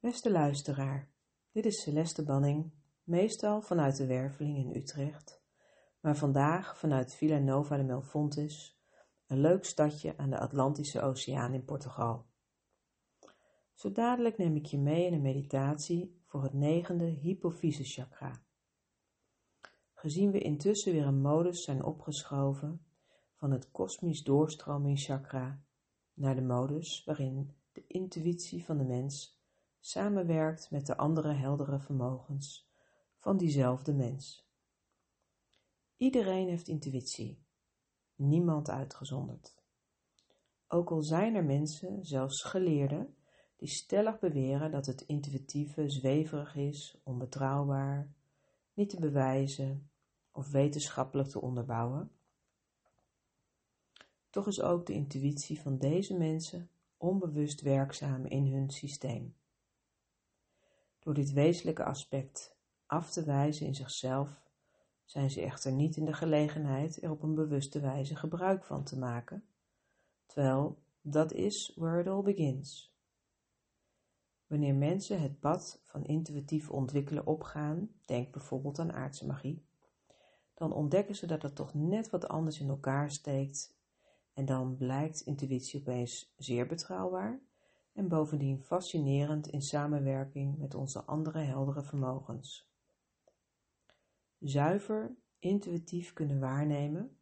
Beste luisteraar, dit is Celeste Banning, meestal vanuit de Werveling in Utrecht, maar vandaag vanuit Villa Nova de Melfontes, een leuk stadje aan de Atlantische Oceaan in Portugal. Zo dadelijk neem ik je mee in een meditatie voor het negende hypofyse chakra. Gezien we intussen weer een modus zijn opgeschoven van het kosmisch doorstromingschakra naar de modus waarin de intuïtie van de mens samenwerkt met de andere heldere vermogens van diezelfde mens. Iedereen heeft intuïtie, niemand uitgezonderd. Ook al zijn er mensen, zelfs geleerden, die stellig beweren dat het intuïtieve zweverig is, onbetrouwbaar, niet te bewijzen of wetenschappelijk te onderbouwen. Toch is ook de intuïtie van deze mensen onbewust werkzaam in hun systeem. Door dit wezenlijke aspect af te wijzen in zichzelf, zijn ze echter niet in de gelegenheid er op een bewuste wijze gebruik van te maken, terwijl dat is where it all begins. Wanneer mensen het pad van intuïtief ontwikkelen opgaan, denk bijvoorbeeld aan aardse magie, dan ontdekken ze dat het toch net wat anders in elkaar steekt en dan blijkt intuïtie opeens zeer betrouwbaar en bovendien fascinerend in samenwerking met onze andere heldere vermogens. Zuiver, intuïtief kunnen waarnemen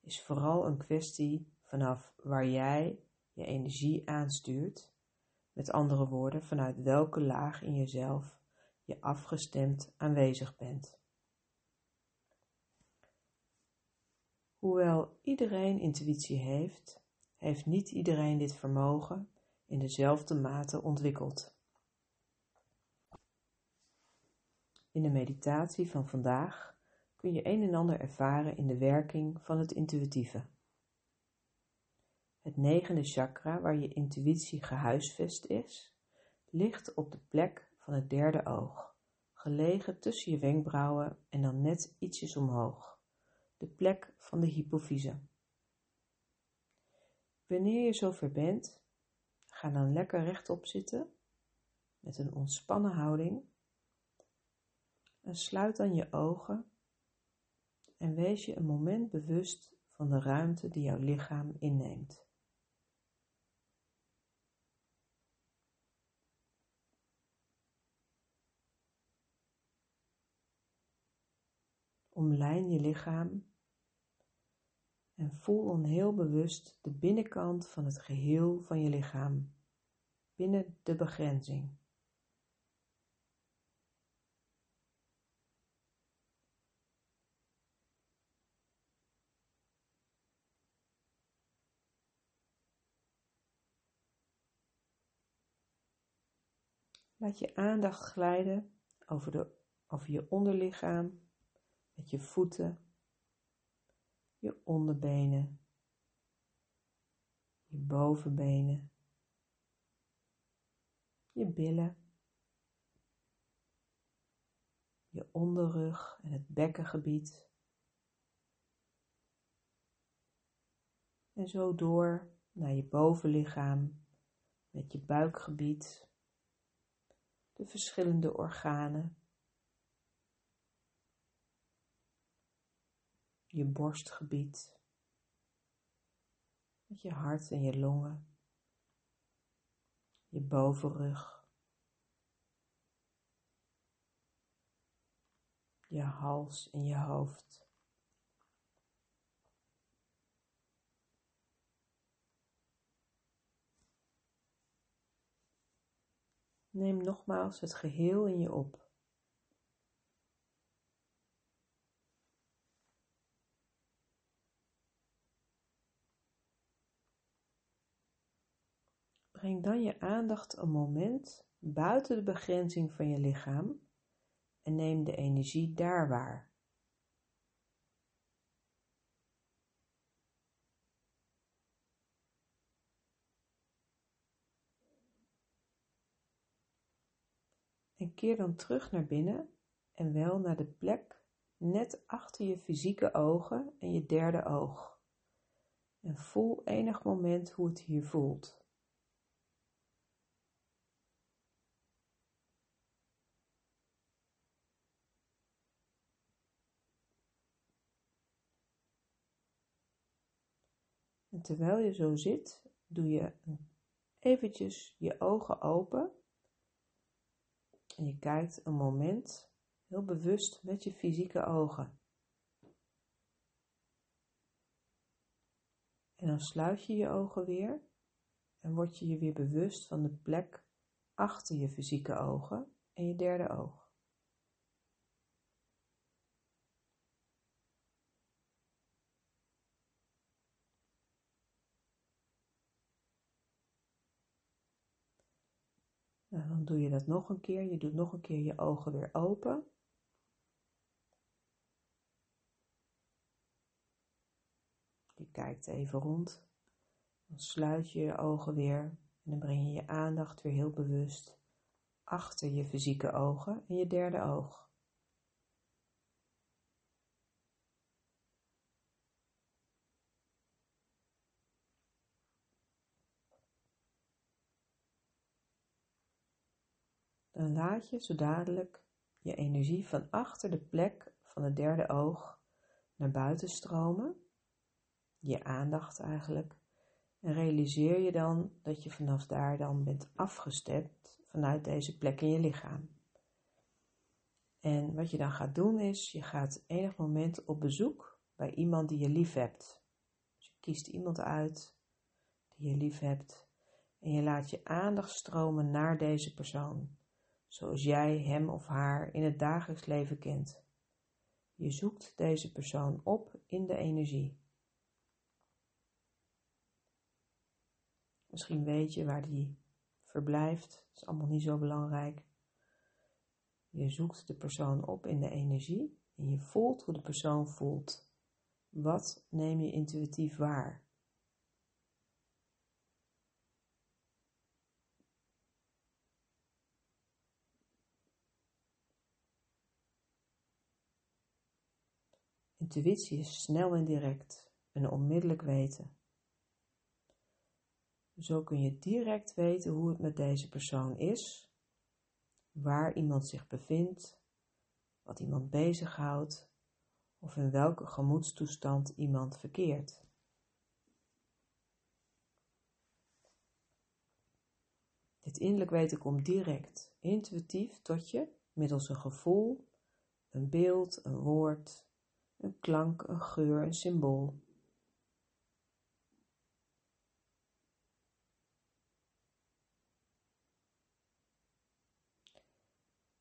is vooral een kwestie vanaf waar jij je energie aanstuurt, met andere woorden, vanuit welke laag in jezelf je afgestemd aanwezig bent. Hoewel iedereen intuïtie heeft, heeft niet iedereen dit vermogen in dezelfde mate ontwikkeld. In de meditatie van vandaag kun je een en ander ervaren in de werking van het intuïtieve. Het negende chakra waar je intuïtie gehuisvest is, ligt op de plek van het derde oog, gelegen tussen je wenkbrauwen en dan net ietsjes omhoog, de plek van de hypofyse. Wanneer je zover bent, Ga dan lekker rechtop zitten met een ontspannen houding en sluit dan je ogen en wees je een moment bewust van de ruimte die jouw lichaam inneemt. Omlijn je lichaam en voel dan heel bewust de binnenkant van het geheel van je lichaam, binnen de begrenzing. Laat je aandacht glijden over, de, over je onderlichaam met je voeten je onderbenen, je bovenbenen, je billen, je onderrug en het bekkengebied. En zo door naar je bovenlichaam met je buikgebied, de verschillende organen je borstgebied, je hart en je longen, je bovenrug, je hals en je hoofd. Neem nogmaals het geheel in je op. Breng dan je aandacht een moment buiten de begrenzing van je lichaam en neem de energie daar waar. En keer dan terug naar binnen en wel naar de plek net achter je fysieke ogen en je derde oog. En voel enig moment hoe het hier voelt. En terwijl je zo zit, doe je eventjes je ogen open en je kijkt een moment heel bewust met je fysieke ogen. En dan sluit je je ogen weer en word je je weer bewust van de plek achter je fysieke ogen en je derde oog. Dan doe je dat nog een keer. Je doet nog een keer je ogen weer open. Je kijkt even rond. Dan sluit je je ogen weer en dan breng je je aandacht weer heel bewust achter je fysieke ogen en je derde oog. Dan laat je zo dadelijk je energie van achter de plek van het derde oog naar buiten stromen, je aandacht eigenlijk, en realiseer je dan dat je vanaf daar dan bent afgestemd vanuit deze plek in je lichaam. En wat je dan gaat doen is, je gaat enig moment op bezoek bij iemand die je lief hebt. Dus je kiest iemand uit die je lief hebt en je laat je aandacht stromen naar deze persoon zoals jij hem of haar in het dagelijks leven kent. Je zoekt deze persoon op in de energie. Misschien weet je waar die verblijft, dat is allemaal niet zo belangrijk. Je zoekt de persoon op in de energie en je voelt hoe de persoon voelt. Wat neem je intuïtief waar? Intuïtie is snel en direct, een onmiddellijk weten. Zo kun je direct weten hoe het met deze persoon is, waar iemand zich bevindt, wat iemand bezighoudt of in welke gemoedstoestand iemand verkeert. Dit innerlijk weten komt direct, intuïtief tot je middels een gevoel, een beeld, een woord, een klank, een geur, een symbool.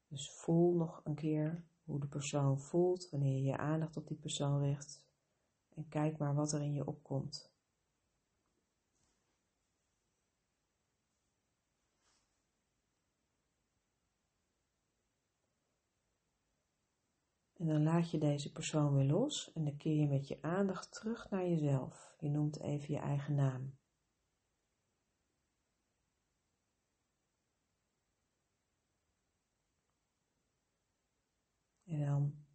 Dus voel nog een keer hoe de persoon voelt wanneer je je aandacht op die persoon richt en kijk maar wat er in je opkomt. En dan laat je deze persoon weer los en dan keer je met je aandacht terug naar jezelf. Je noemt even je eigen naam. En dan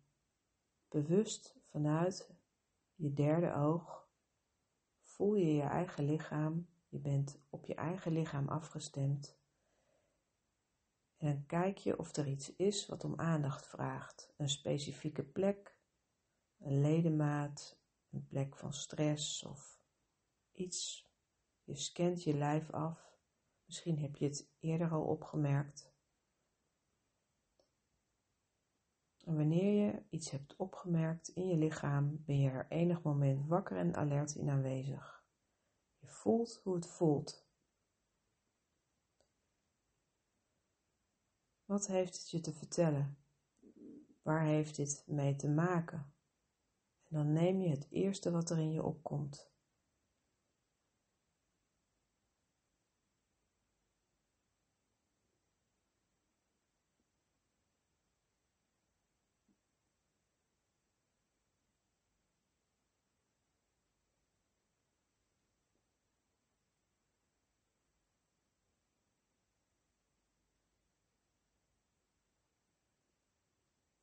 bewust vanuit je derde oog voel je je eigen lichaam. Je bent op je eigen lichaam afgestemd. En dan kijk je of er iets is wat om aandacht vraagt. Een specifieke plek, een ledemaat, een plek van stress of iets. Je scant je lijf af. Misschien heb je het eerder al opgemerkt. En wanneer je iets hebt opgemerkt in je lichaam, ben je er enig moment wakker en alert in aanwezig. Je voelt hoe het voelt. Wat heeft het je te vertellen? Waar heeft dit mee te maken? En dan neem je het eerste wat er in je opkomt.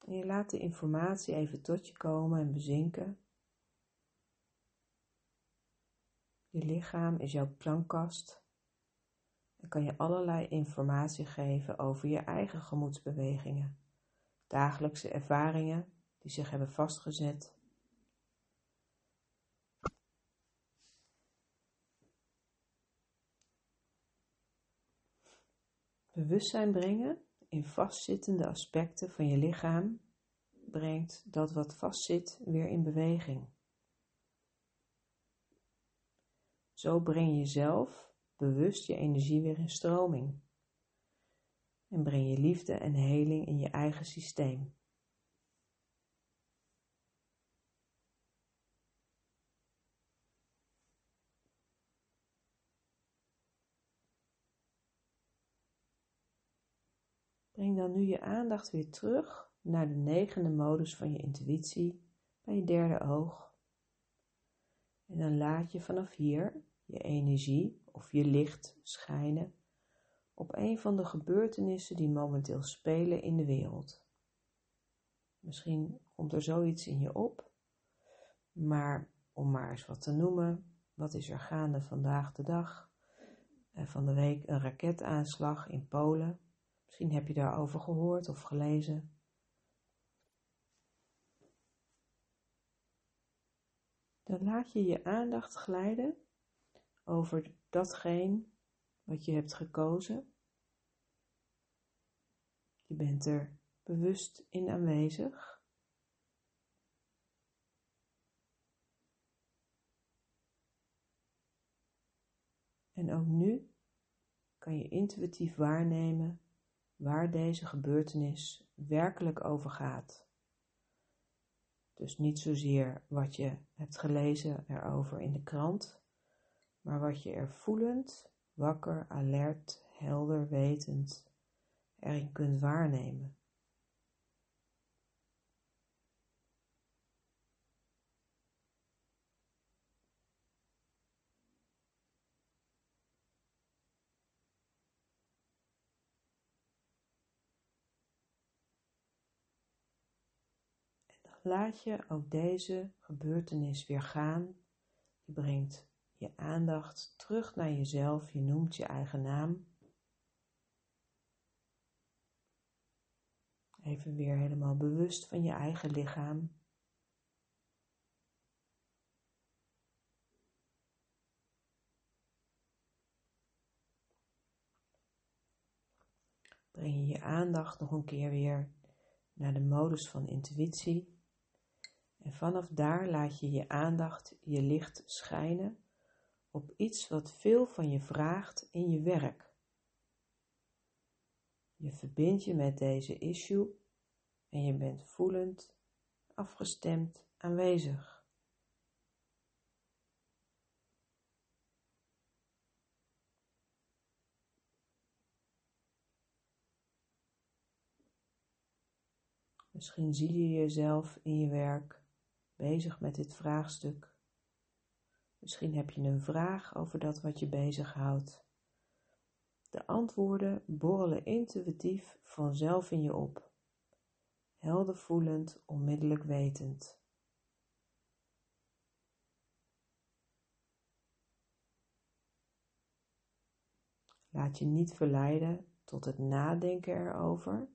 En je laat de informatie even tot je komen en bezinken. Je lichaam is jouw plankkast Dan kan je allerlei informatie geven over je eigen gemoedsbewegingen, dagelijkse ervaringen die zich hebben vastgezet. Bewustzijn brengen in vastzittende aspecten van je lichaam brengt dat wat vastzit weer in beweging. Zo breng je zelf bewust je energie weer in stroming en breng je liefde en heling in je eigen systeem. Breng dan nu je aandacht weer terug naar de negende modus van je intuïtie bij je derde oog. En dan laat je vanaf hier je energie of je licht schijnen op een van de gebeurtenissen die momenteel spelen in de wereld. Misschien komt er zoiets in je op, maar om maar eens wat te noemen, wat is er gaande vandaag de dag? En van de week een raketaanslag in Polen. Misschien heb je daarover gehoord of gelezen. Dan laat je je aandacht glijden over datgene wat je hebt gekozen. Je bent er bewust in aanwezig. En ook nu kan je intuïtief waarnemen waar deze gebeurtenis werkelijk over gaat. Dus niet zozeer wat je hebt gelezen erover in de krant, maar wat je er voelend, wakker, alert, helder, wetend erin kunt waarnemen. Laat je ook deze gebeurtenis weer gaan. Je brengt je aandacht terug naar jezelf, je noemt je eigen naam. Even weer helemaal bewust van je eigen lichaam. Breng je je aandacht nog een keer weer naar de modus van intuïtie. En vanaf daar laat je je aandacht, je licht schijnen op iets wat veel van je vraagt in je werk. Je verbindt je met deze issue en je bent voelend, afgestemd, aanwezig. Misschien zie je jezelf in je werk bezig met dit vraagstuk. Misschien heb je een vraag over dat wat je bezighoudt. De antwoorden borrelen intuïtief vanzelf in je op, helder voelend, onmiddellijk wetend. Laat je niet verleiden tot het nadenken erover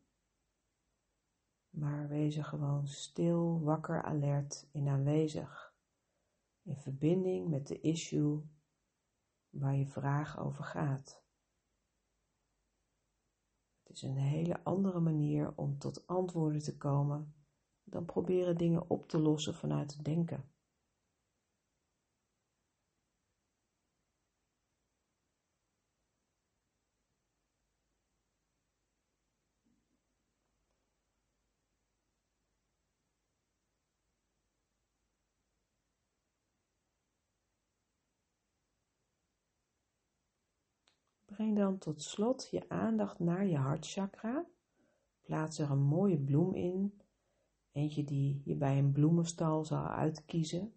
maar wees er gewoon stil, wakker, alert in aanwezig, in verbinding met de issue waar je vraag over gaat. Het is een hele andere manier om tot antwoorden te komen dan proberen dingen op te lossen vanuit het denken. Breng dan tot slot je aandacht naar je hartchakra. Plaats er een mooie bloem in, eentje die je bij een bloemenstal zal uitkiezen.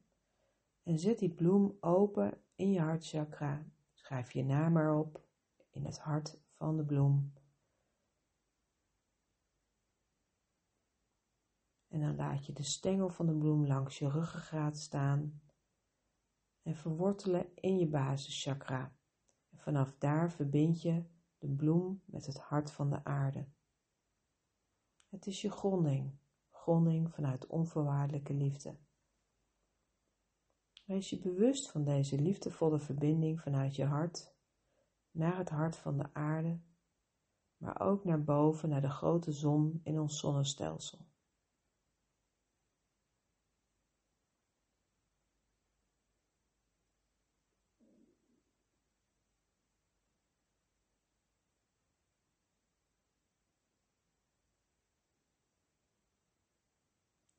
En zet die bloem open in je hartchakra. Schrijf je naam erop in het hart van de bloem. En dan laat je de stengel van de bloem langs je ruggengraat staan en verwortelen in je basischakra. Vanaf daar verbind je de bloem met het hart van de aarde. Het is je gronding, gronding vanuit onvoorwaardelijke liefde. Wees je bewust van deze liefdevolle verbinding vanuit je hart naar het hart van de aarde maar ook naar boven naar de grote zon in ons zonnestelsel.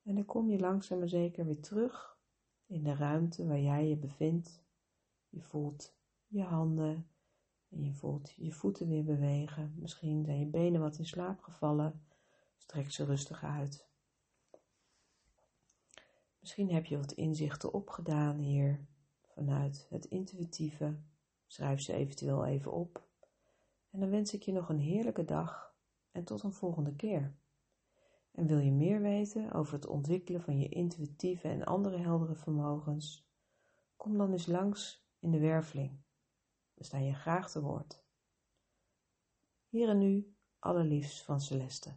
En dan kom je langzaam maar zeker weer terug in de ruimte waar jij je bevindt. Je voelt je handen en je voelt je voeten weer bewegen. Misschien zijn je benen wat in slaap gevallen. Strek ze rustig uit. Misschien heb je wat inzichten opgedaan hier vanuit het intuïtieve. Schrijf ze eventueel even op. En dan wens ik je nog een heerlijke dag en tot een volgende keer. En wil je meer weten over het ontwikkelen van je intuïtieve en andere heldere vermogens? Kom dan eens langs in de werveling. We staan je graag te woord. Hier en nu, allerliefst van Celeste.